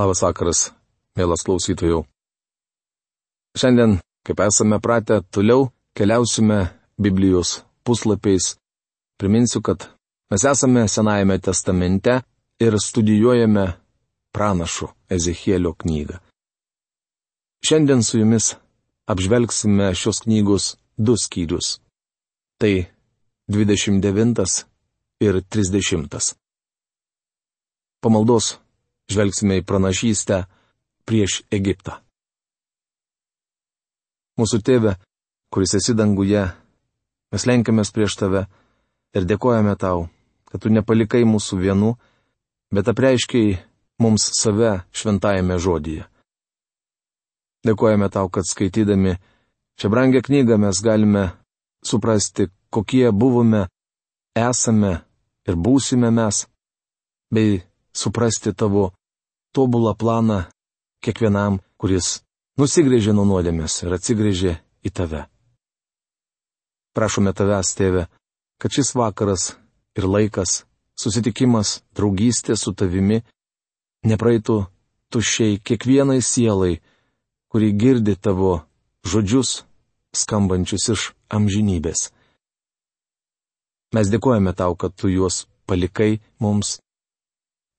Labas vakaras, mielas klausytojų. Šiandien, kaip esame pratę, toliau keliausime Biblijos puslapiais. Priminsiu, kad mes esame Senajame testamente ir studijuojame pranašų Ezechielio knygą. Šiandien su jumis apžvelgsime šios knygos du skyrius. Tai 29 ir 30. Pamaldos žvelgsime į pranašystę prieš Egiptą. Mūsų tėve, kuris esi danguje, mes lenkiamės prieš tave ir dėkojame tau, kad tu nepalikai mūsų vienų, bet apreiškiai mums save šventajame žodyje. Dėkojame tau, kad skaitydami šią brangę knygą mes galime suprasti, kokie buvome, esame ir būsime mes, bei suprasti tavo tobulą planą kiekvienam, kuris nusigrėžė nuo nuodėmės ir atsigrėžė į tave. Prašome tavęs, tėve, kad šis vakaras ir laikas, susitikimas, draugystė su tavimi nepraeitų tuščiai kiekvienai sielai, kuri girdi tavo žodžius, skambančius iš amžinybės. Mes dėkojame tau, kad tu juos palikai mums.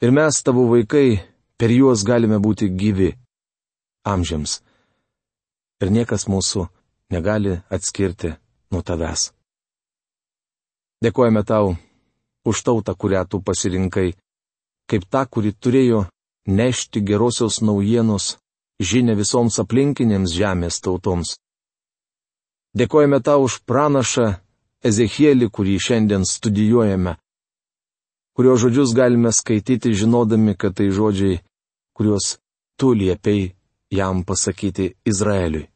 Ir mes, tavo vaikai, Per juos galime būti gyvi amžiams. Ir niekas mūsų negali atskirti nuo tavęs. Dėkojame tau už tautą, kurią tu pasirinkai, kaip ta, kuri turėjo nešti gerosios naujienos žinia visoms aplinkinėms žemės tautoms. Dėkojame tau už pranašą Ezechielį, kurį šiandien studijuojame, kurio žodžius galime skaityti žinodami, kad tai žodžiai kuriuos tu liepiai jam pasakyti Izraeliui.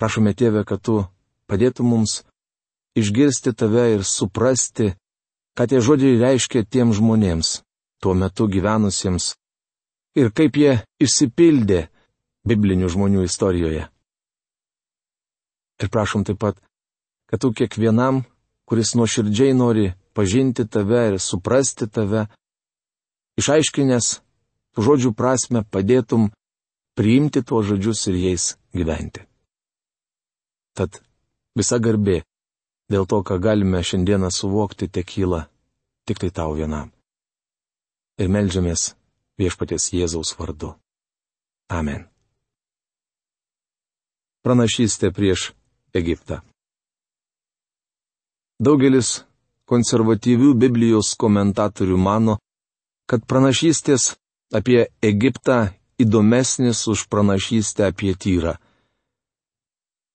Prašome tėvę, kad tu padėtum mums išgirsti tave ir suprasti, ką tie žodžiai reiškia tiem žmonėms, tuo metu gyvenusiems, ir kaip jie išsipildė biblinių žmonių istorijoje. Ir prašom taip pat, kad tu kiekvienam, kuris nuoširdžiai nori pažinti tave ir suprasti tave, išaiškinęs žodžių prasme padėtum priimti tuos žodžius ir jais gyventi. Tad visa garbė dėl to, ką galime šiandieną suvokti, tekyla tik tai tau vienam. Ir melžiamės viešpatės Jėzaus vardu. Amen. Pranašystė prieš Egiptą. Daugelis konservatyvių Biblijos komentatorių mano, kad pranašystės apie Egiptą įdomesnis už pranašystę apie Tyrą.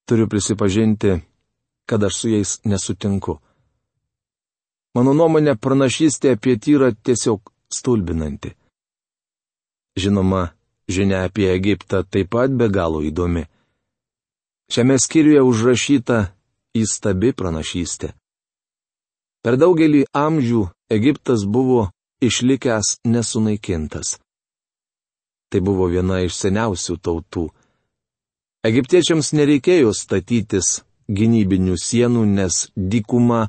Turiu prisipažinti, kad aš su jais nesutinku. Mano nuomonė, pranašystė apie Tyrą tiesiog stulbinanti. Žinoma, žinia apie Egiptą taip pat be galo įdomi. Šiame skyriuje užrašyta įstabi pranašystė. Per daugelį amžių Egiptas buvo išlikęs nesunaikintas. Tai buvo viena iš seniausių tautų. Egiptiečiams nereikėjo statytis gynybinių sienų, nes dykuma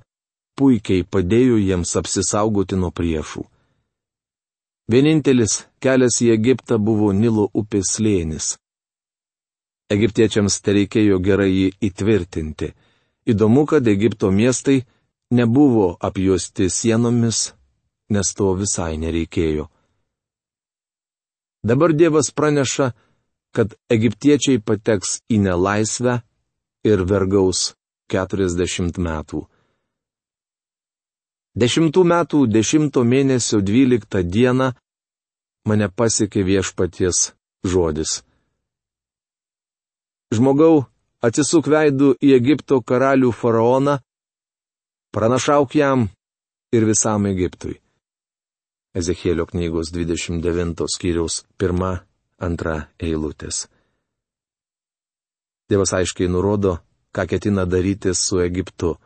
puikiai padėjo jiems apsisaugoti nuo priešų. Vienintelis kelias į Egiptą buvo Nilo upės slėnis. Egiptiečiams tai reikėjo gerai jį įtvirtinti. Įdomu, kad Egipto miestai nebuvo apjuosti sienomis nes to visai nereikėjo. Dabar Dievas praneša, kad egiptiečiai pateks į nelaisvę ir vergaus 40 metų. Dešimtų metų dešimto mėnesio dvyliktą dieną mane pasiekė viešpaties žodis. Žmogau, atsisuk veidų į Egipto karalių faraoną, pranašauk jam ir visam Egiptui. Ezechielio knygos 29 skyriaus 1-2 eilutės. Dievas aiškiai nurodo, ką ketina daryti su Egiptu.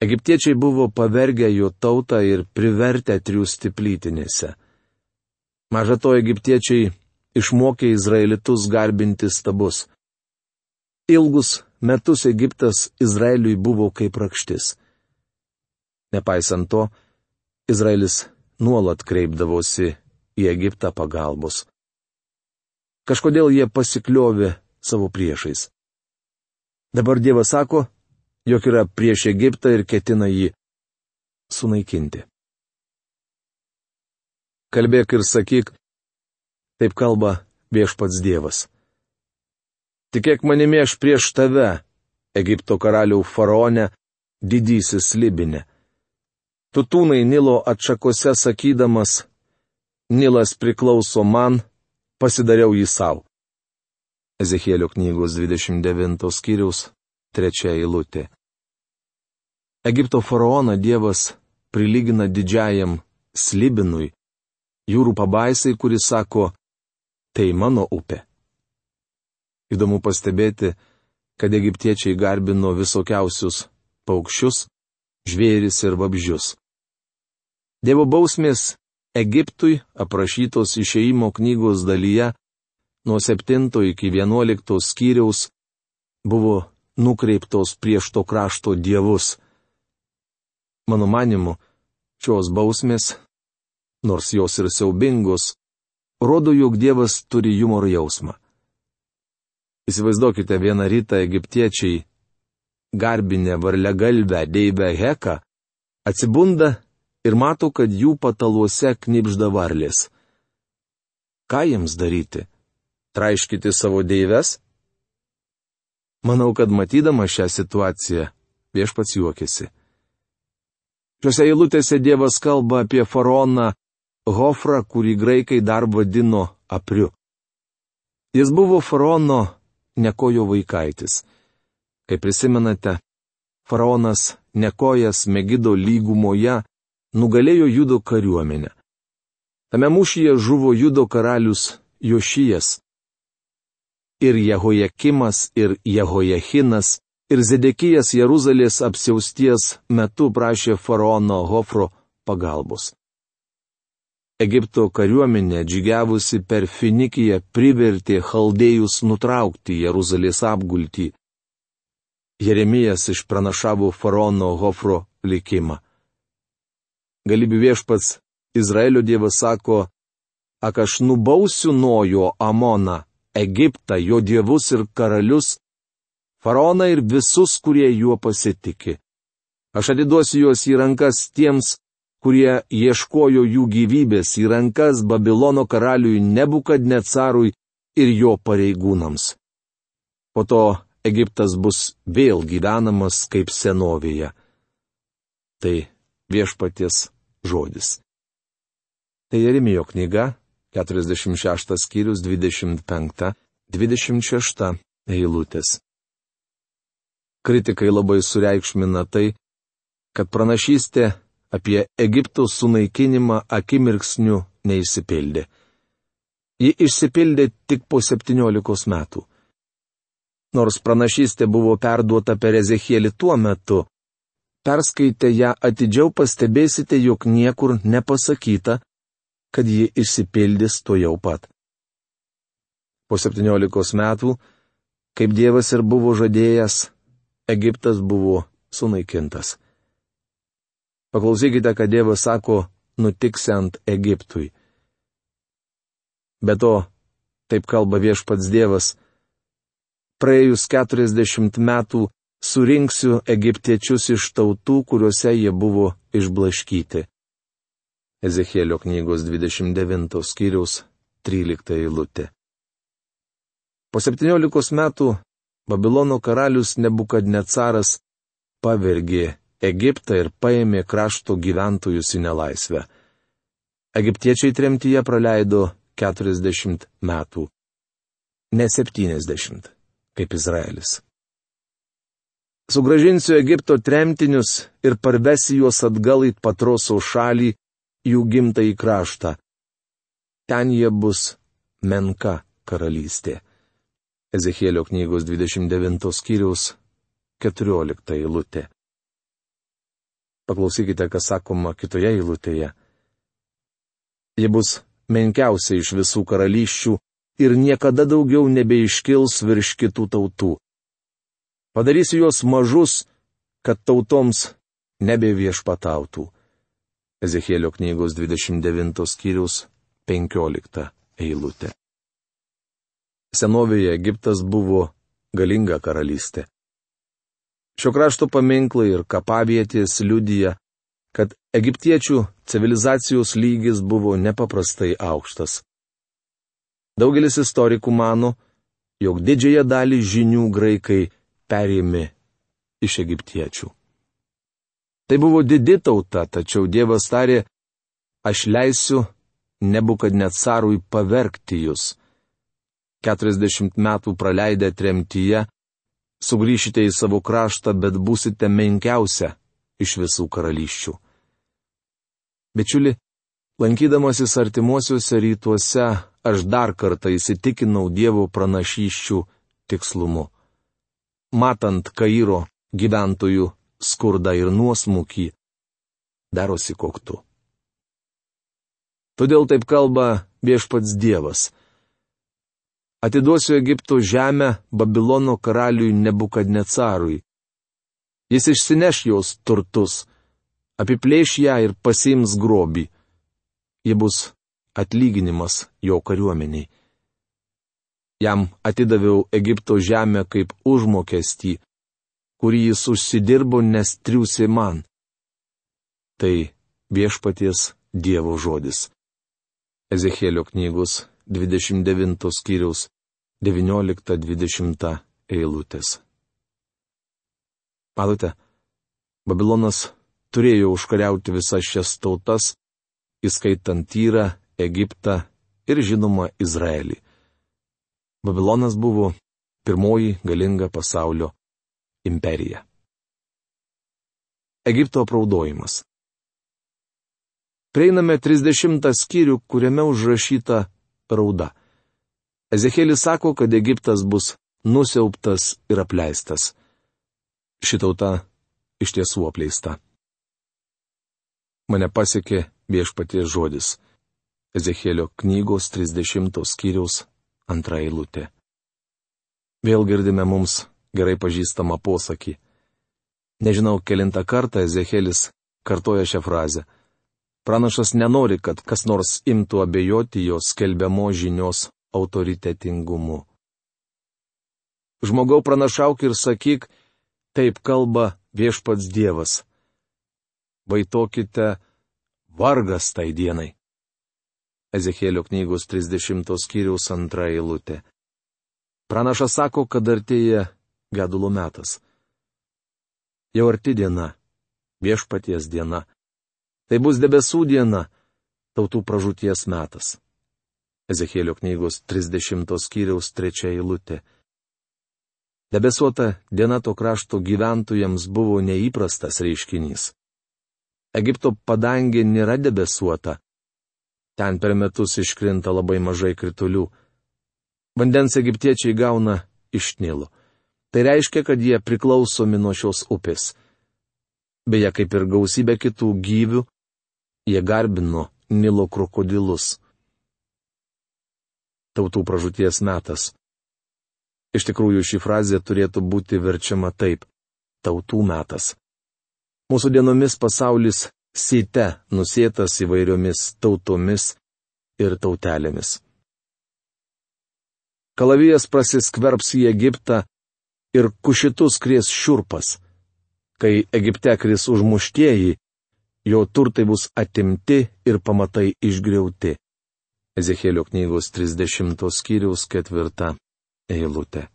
Egiptiečiai buvo pavergę jo tautą ir privertę triūsti plytinėse. Maža to, egiptiečiai išmokė izraelitus garbinti stabus. Ilgus metus Egiptas Izraeliui buvo kaip rakštis. Nepaisant to, Izraelis nuolat kreipdavosi į Egiptą pagalbos. Kažkodėl jie pasikliovė savo priešais. Dabar Dievas sako, jog yra prieš Egiptą ir ketina jį sunaikinti. Kalbėk ir sakyk, taip kalba viešpats Dievas. Tikėk manimi aš prieš tave, Egipto karalių faraone, didysis libinė. Tu tūnai Nilo atšakose sakydamas, Nilas priklauso man, pasidariau jį savo. Ezekėlio knygos 29 skyriaus trečia eilutė. Egipto faraoną Dievas prilygina didžiajam slibinui, jūrų pabaisai, kuris sako, tai mano upė. Įdomu pastebėti, kad egiptiečiai garbino visokiausius paukščius, žvėris ir vabžius. Dievo bausmės Egiptui aprašytos išeimo knygos dalyje nuo 7 iki 11 skyriaus buvo nukreiptos prieš to krašto dievus. Mano manimu, šios bausmės, nors jos ir siaubingos, rodo, jog Dievas turi humoro jausmą. Įsivaizduokite vieną rytą egiptiečiai, garbinę varlę galbę Deibę Heką, atsibunda ir mato, kad jų pataluose knipžda varlės. Ką jiems daryti? Traiškyti savo deives? Manau, kad matydama šią situaciją, viešpats juokėsi. Šiuose eilutėse Dievas kalba apie faraoną Hofrą, kurį graikai dar vadino apriu. Jis buvo faraono nekojo vaikaitis. Kaip prisimenate, faraonas nekojas Megido lygumoje nugalėjo judo kariuomenę. Tame mūšyje žuvo judo karalius Jošijas. Ir Jehojakimas, ir Jehojachinas, ir Zedekijas Jeruzalės apsiausties metu prašė faraono Hofro pagalbos. Egipto kariuomenė džigiavusi per Finikiją privertė chaldėjus nutraukti Jeruzalės apgultį. Jeremijas išpranašavo faraono Hofro likimą. Galybių viešpats Izraelio dievas sako, ak aš nubausiu nuo jo Amoną, Egiptą, jo dievus ir karalius, faraoną ir visus, kurie juo pasitikė. Aš atiduosiu juos į rankas tiems, kurie ieškojo jų gyvybės į rankas Babilono karaliui Nebukadnecarui ir jo pareigūnams. Po to Egiptas bus vėl gyvenamas kaip senovėje. Tai viešpaties žodis. Tai Jeremijo knyga, 46 skyrius 25-26 eilutės. Kritikai labai sureikšmina tai, kad pranašystė apie Egipto sunaikinimą akimirksniu neįsipildė. Ji išsipildė tik po 17 metų. Nors pranašystė buvo perduota per Ezechielį tuo metu, perskaitę ją atidžiau pastebėsite, jog niekur nepasakyta, kad ji išsipildys to jau pat. Po 17 metų, kaip Dievas ir buvo žadėjęs, Egiptas buvo sunaikintas. Paklausykite, ką Dievas sako nutiksiant Egiptui. Be to, taip kalba viešpats Dievas, praėjus 40 metų surinksiu egiptiečius iš tautų, kuriuose jie buvo išblaškyti. Ezekėlio knygos 29 skyriaus 13 eilutė. Po 17 metų Babilono karalius Nebukadnecaras pavergė Egiptą ir paėmė krašto gyventojus į nelaisvę. Egiptiečiai tremtyje praleido 40 metų. Ne 70, kaip Izraelis. Sugražinsiu Egipto tremtinius ir parvesiu juos atgal į patroso šalį, jų gimtąjį kraštą. Ten jie bus menka karalystė. Ezekėlio knygos 29 skyriaus 14 eilutė. Paklausykite, kas sakoma kitoje eilutėje. Ji bus menkiausia iš visų karalysčių ir niekada daugiau nebeiškils virš kitų tautų. Padarysiu juos mažus, kad tautoms nebeviešpatautų. Ezekėlio knygos 29 skyrius 15 eilutė. Senovėje Egiptas buvo galinga karalystė. Šio krašto paminklai ir kapavietės liudyja, kad egiptiečių civilizacijos lygis buvo nepaprastai aukštas. Daugelis istorikų mano, jog didžiąją dalį žinių graikai perėmė iš egiptiečių. Tai buvo didi tauta, tačiau Dievas tarė, aš leisiu nebukadnecarui pavergti jūs. 40 metų praleidę tremtyje, sugrįšite į savo kraštą, bet būsite menkiausia iš visų karalysčių. Bičiuli, lankydamasis artimuosiuose rytuose, aš dar kartą įsitikinau Dievo pranašyščių tikslumu. Matant Kairo gyventojų skurdą ir nuosmukį, darosi koktu. Todėl taip kalba viešpats Dievas. Atiduosiu Egipto žemę Babilono karaliui Nebukadnecarui. Jis išsineš jos turtus, apiplėš ją ir pasims grobį. Ji bus atlyginimas jo kariuomeniai. Jam atidaviau Egipto žemę kaip užmokestį, kurį jis užsidirbo, nes triūsė man. Tai viešpaties Dievo žodis. Ezekėlio knygos 29 skyriaus 19-20 eilutės. Matote, Babilonas turėjo užkariauti visas šias tautas, įskaitant Tyrą, Egiptą ir žinoma Izraelį. Babilonas buvo pirmoji galinga pasaulio imperija. Egipto apraudojimas. Prieiname 30 skyrių, kuriame užrašyta rauda. Ezekėlis sako, kad Egiptas bus nusiauptas ir apleistas. Šitauta iš tiesų apleista. Mane pasiekė viešpaties žodis. Ezekėlio knygos 30 skyriaus antra eilutė. Vėl girdime mums gerai pažįstamą posakį. Nežinau, kelintą kartą Ezekėlis kartoja šią frazę. Pranašas nenori, kad kas nors imtų abejoti jo skelbiamo žinios autoritetingumu. Žmogau pranašauk ir sakyk, taip kalba viešpats Dievas. Vaitokite vargas tai dienai. Ezekėlio knygos 30 skyriaus antra eilutė. Pranašas sako, kad artėja gedulo metas. Jau arti diena, viešpaties diena. Tai bus debesų diena, tautų pražūties metas. Ezekėlio knygos 30 skyriaus 3 eilutė. Debesuota diena to krašto gyventojams buvo neįprastas reiškinys. Egipto padangė nėra debesuota. Ten per metus iškrinta labai mažai kritulių. Vandens egiptiečiai gauna iš Nilo. Tai reiškia, kad jie priklausomi nuo šios upės. Beje, kaip ir gausybė kitų gyvių, Jie garbino Nilo krokodilus. Tautų pražūties metas. Iš tikrųjų, ši frazė turėtų būti verčiama taip - tautų metas. Mūsų dienomis pasaulis site nusėtas įvairiomis tautomis ir tautelėmis. Kalavijas prasiskverbs į Egiptą ir kušitus kries šiurpas. Kai Egipte kris užmuštieji, jo turtai bus atimti ir pamatai išgriauti. Ezekėlio knygos 30 skyriaus 4 eilutė.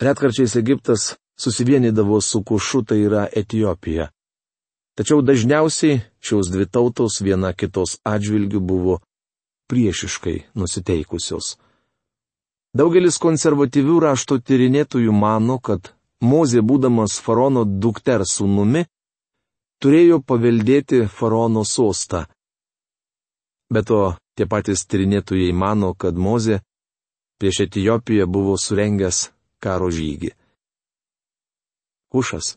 Retkarčiais Egiptas susivienydavo su Kušu, tai yra Etijopija. Tačiau dažniausiai šios dvi tautos viena kitos atžvilgių buvo priešiškai nusiteikusios. Daugelis konservatyvių rašto tyrinėtojų mano, kad Mozė būdamas faraono dukters sūnumi turėjo paveldėti faraono sostą. Be to, tie patys tyrinėtojai mano, kad Moze prieš Etijopiją buvo surengęs karo žygį. Kušas,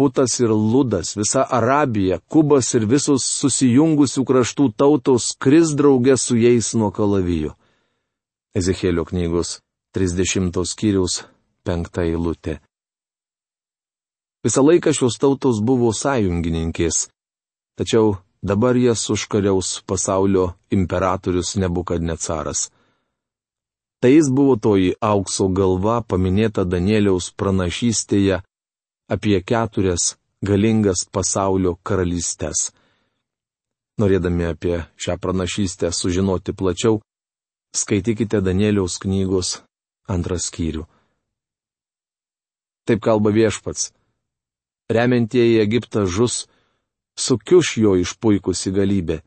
Putas ir Ludas, visa Arabija, Kubas ir visos susijungusių kraštų tautos kris draugė su jais nuo kalavijų. Ezekėlio knygos 30 skyriaus 5 eilutė. Visą laiką šios tautos buvo sąjungininkės. Tačiau dabar jas užkariaus pasaulio imperatorius Nebukadnecaras. Tai jis buvo toji aukso galva paminėta Danieliaus pranašystėje apie keturias galingas pasaulio karalystės. Norėdami apie šią pranašystę sužinoti plačiau, skaitykite Danieliaus knygos antrą skyrių. Taip kalba viešpats. Remiantieji Egiptą žus, sukiuš jo išpuikusi galybė.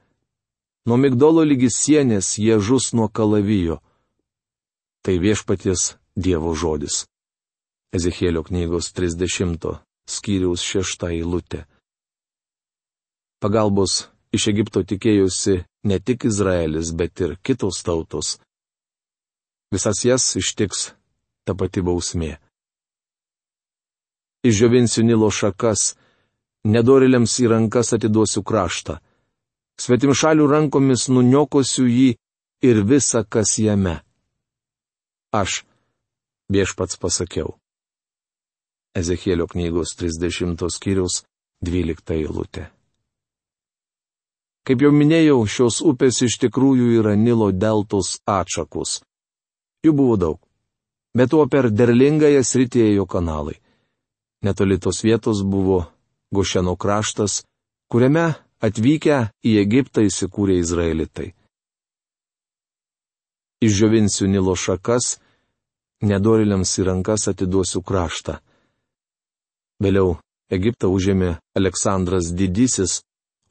Nuo migdolo lygi sienės jie žus nuo kalavijo. Tai viešpaties Dievo žodis. Ezekėlio knygos 30 skyriaus 6 eilutė. Pagalbos iš Egipto tikėjusi ne tik Izraelis, bet ir kitos tautos. Visas jas ištiks ta pati bausmė. Išžiovinsiu Nilo šakas, nedoriliams į rankas atiduosiu kraštą. Svetimšalių rankomis nuniokosiu jį ir visa, kas jame. Aš, viešpats pasakiau. Ezekėlio knygos 30 skyriaus 12 eilutė. Kaip jau minėjau, šios upės iš tikrųjų yra Nilo deltos atšakus. Jų buvo daug. Bet tuo per derlingąją sritį ėjo kanalai. Netoli tos vietos buvo Gošeno kraštas, kuriame atvykę į Egiptą įsikūrė Izraelitai. Išžiovinsiu Nilo šakas, nedoriliams į rankas atiduosiu kraštą. Vėliau Egiptą užėmė Aleksandras Didysis,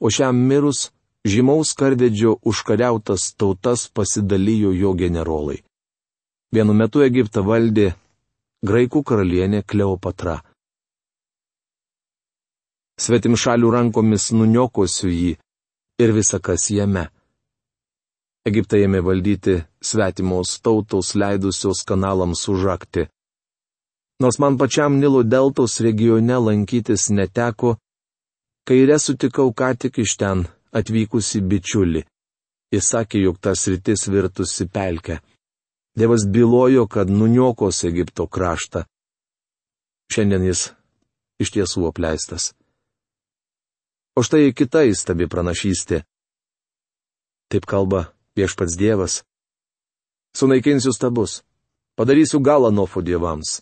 o šiam mirus žymaus karvedžio užkariautas tautas pasidalijo jo generolai. Vienu metu Egiptą valdė graikų karalienė Kleopatra. Svetim šalių rankomis nuniokosiu jį ir visa kas jame. Egiptą ėmė valdyti svetimos tautos leidusios kanalams užakti. Nors man pačiam Nilo deltos regione lankytis neteko, kairė sutikau ką tik iš ten atvykusi bičiulį. Jis sakė, jog tas rytis virtusi pelkę. Dievas bylojo, kad nuniokos Egipto kraštą. Šiandien jis iš tiesų apleistas. O štai kita įstabi pranašystė. Taip kalba viešpats Dievas. Sunaikinsiu stabus, padarysiu galą Nofo dievams.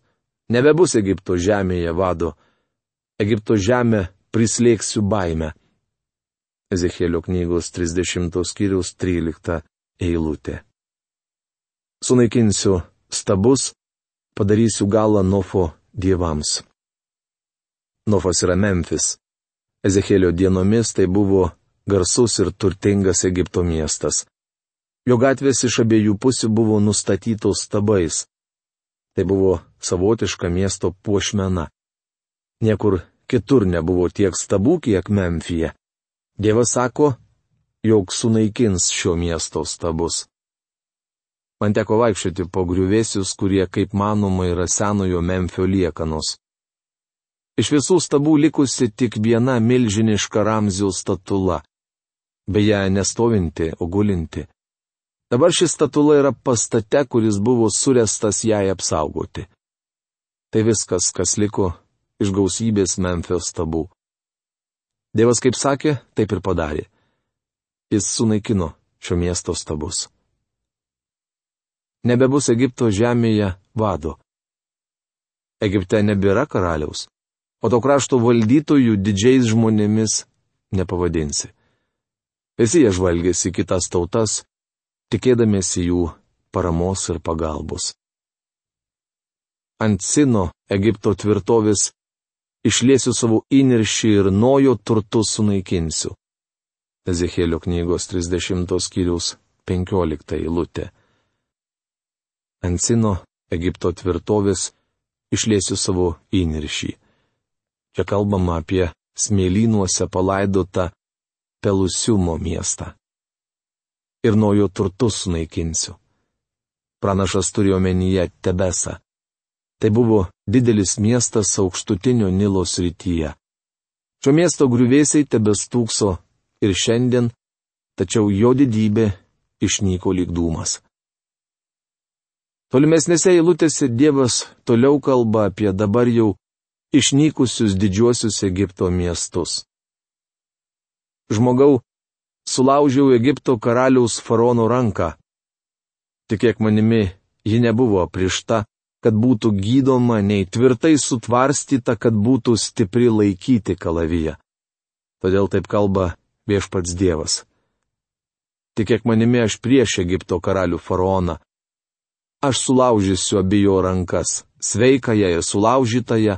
Nebebus Egipto žemėje vado. Egipto žemę prislėgsiu baime. Ezekėlio knygos 30 skyrius 13 eilutė. Sunaikinsiu stabus, padarysiu galą Nofo dievams. Nofas yra Memphis. Ezekėlio dienomis tai buvo garsus ir turtingas Egipto miestas. Jo gatvės iš abiejų pusių buvo nustatytos stabais. Tai buvo savotiška miesto puošmena. Niekur kitur nebuvo tiek stabų, kiek Memfyje. Dievas sako, jog sunaikins šio miesto stabus. Man teko vaikščioti po griuvėsius, kurie, kaip manoma, yra senojo Memfio liekanos. Iš visų stabų likusi tik viena milžiniška Ramzijos statula. Beje, nestovinti, o gulinti. Dabar ši statula yra pastate, kuris buvo surestas jai apsaugoti. Tai viskas, kas liko iš gausybės Memphio stabų. Dievas kaip sakė, taip ir padarė. Jis sunaikino šio miesto stabus. Nebebus Egipto žemėje vado. Egipte nebėra karaliaus, o to krašto valdytojų didžiais žmonėmis nepavadinsi. Visi jie žvalgėsi kitas tautas, tikėdamėsi jų paramos ir pagalbos. Ant Sino Egipto tvirtovės išliesiu savo įniršį ir nojo turtus sunaikinsiu. Ezekėlio knygos 30 skyrius 15 eilutė. Ant Sino Egipto tvirtovės išliesiu savo įniršį. Čia kalbama apie smėlynuose palaidotą Pelusiumo miestą ir nuo jo turtus sunaikinsiu. Pranašas turėjo menyje Tebesą. Tai buvo didelis miestas aukštutinio Nilo srityje. Šio miesto griuvėsiai tebestūkso ir šiandien, tačiau jo didybė išnyko lyg dūmas. Tolimesnėse eilutėse Dievas toliau kalba apie dabar jau išnykusius didžiuosius Egipto miestus. Žmogau, sulaužiau Egipto karaliaus faraono ranką. Tikėk manimi, ji nebuvo priešta, kad būtų gydoma, nei tvirtai sutvarstyta, kad būtų stipri laikyti kalaviją. Todėl taip kalba viešpats Dievas. Tikėk manimi, aš prieš Egipto karalių faraoną. Aš sulaužysiu abijo rankas, sveikąją ir sulaužytąją,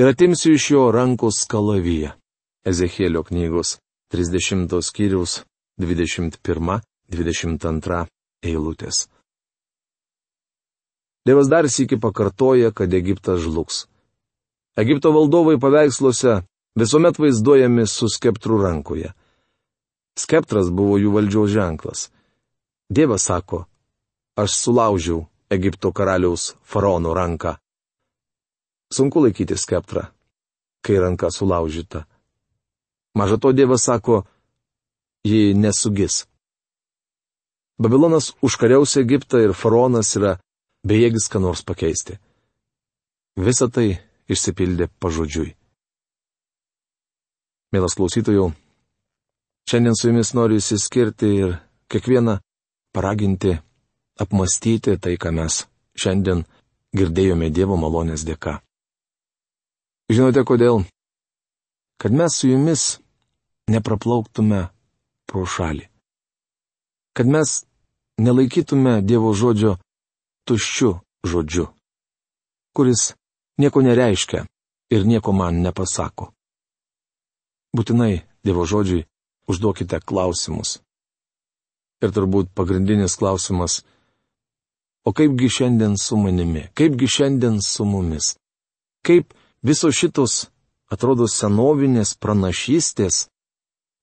ir atimsiu iš jo rankos kalaviją. Ezekėlio knygos 30 skyriaus 21-22 eilutės. Dievas dar sėki pakartoja, kad Egiptas žlugs. Egipto valdovai paveiksluose visuomet vaizduojami su skeptrų rankoje. Skeptras buvo jų valdžiaus ženklas. Dievas sako, aš sulaužiau Egipto karaliaus faraono ranką. Sunku laikyti skeptrą, kai ranka sulaužyta. Maža to Dievas sako, ji nesugis. Babilonas užkariaus Egiptą ir faraonas yra bejėgis ką nors pakeisti. Visa tai išsipildė pažodžiui. Mielas klausytojų, šiandien su jumis noriu įsiskirti ir kiekvieną paraginti, apmastyti tai, ką mes šiandien girdėjome Dievo malonės dėka. Žinote kodėl? Kad mes su jumis nepraplauktume pro šalį. Kad mes nelaikytume Dievo žodžio tuščiu žodžiu, kuris nieko nereiškia ir nieko man nepasako. Būtinai Dievo žodžiui užduokite klausimus. Ir turbūt pagrindinis klausimas - o kaipgi šiandien su manimi, kaipgi šiandien su mumis? Kaip visos šitos, atrodo, senovinės pranašystės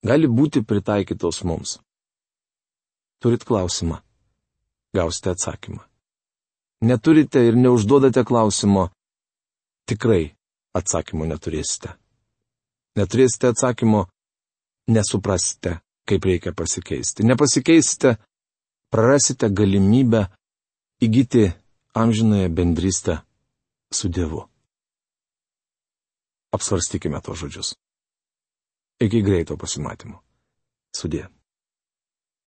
gali būti pritaikytos mums. Turit klausimą. Gausite atsakymą. Neturite ir neužduodate klausimo. Tikrai atsakymo neturėsite. Neturėsite atsakymo, nesuprasite, kaip reikia pasikeisti. Nepasikeisite, prarasite galimybę įgyti amžinąją bendrystę su Dievu. Apsvarstykime to žodžius. Iki greito pasimatymo. Sudė.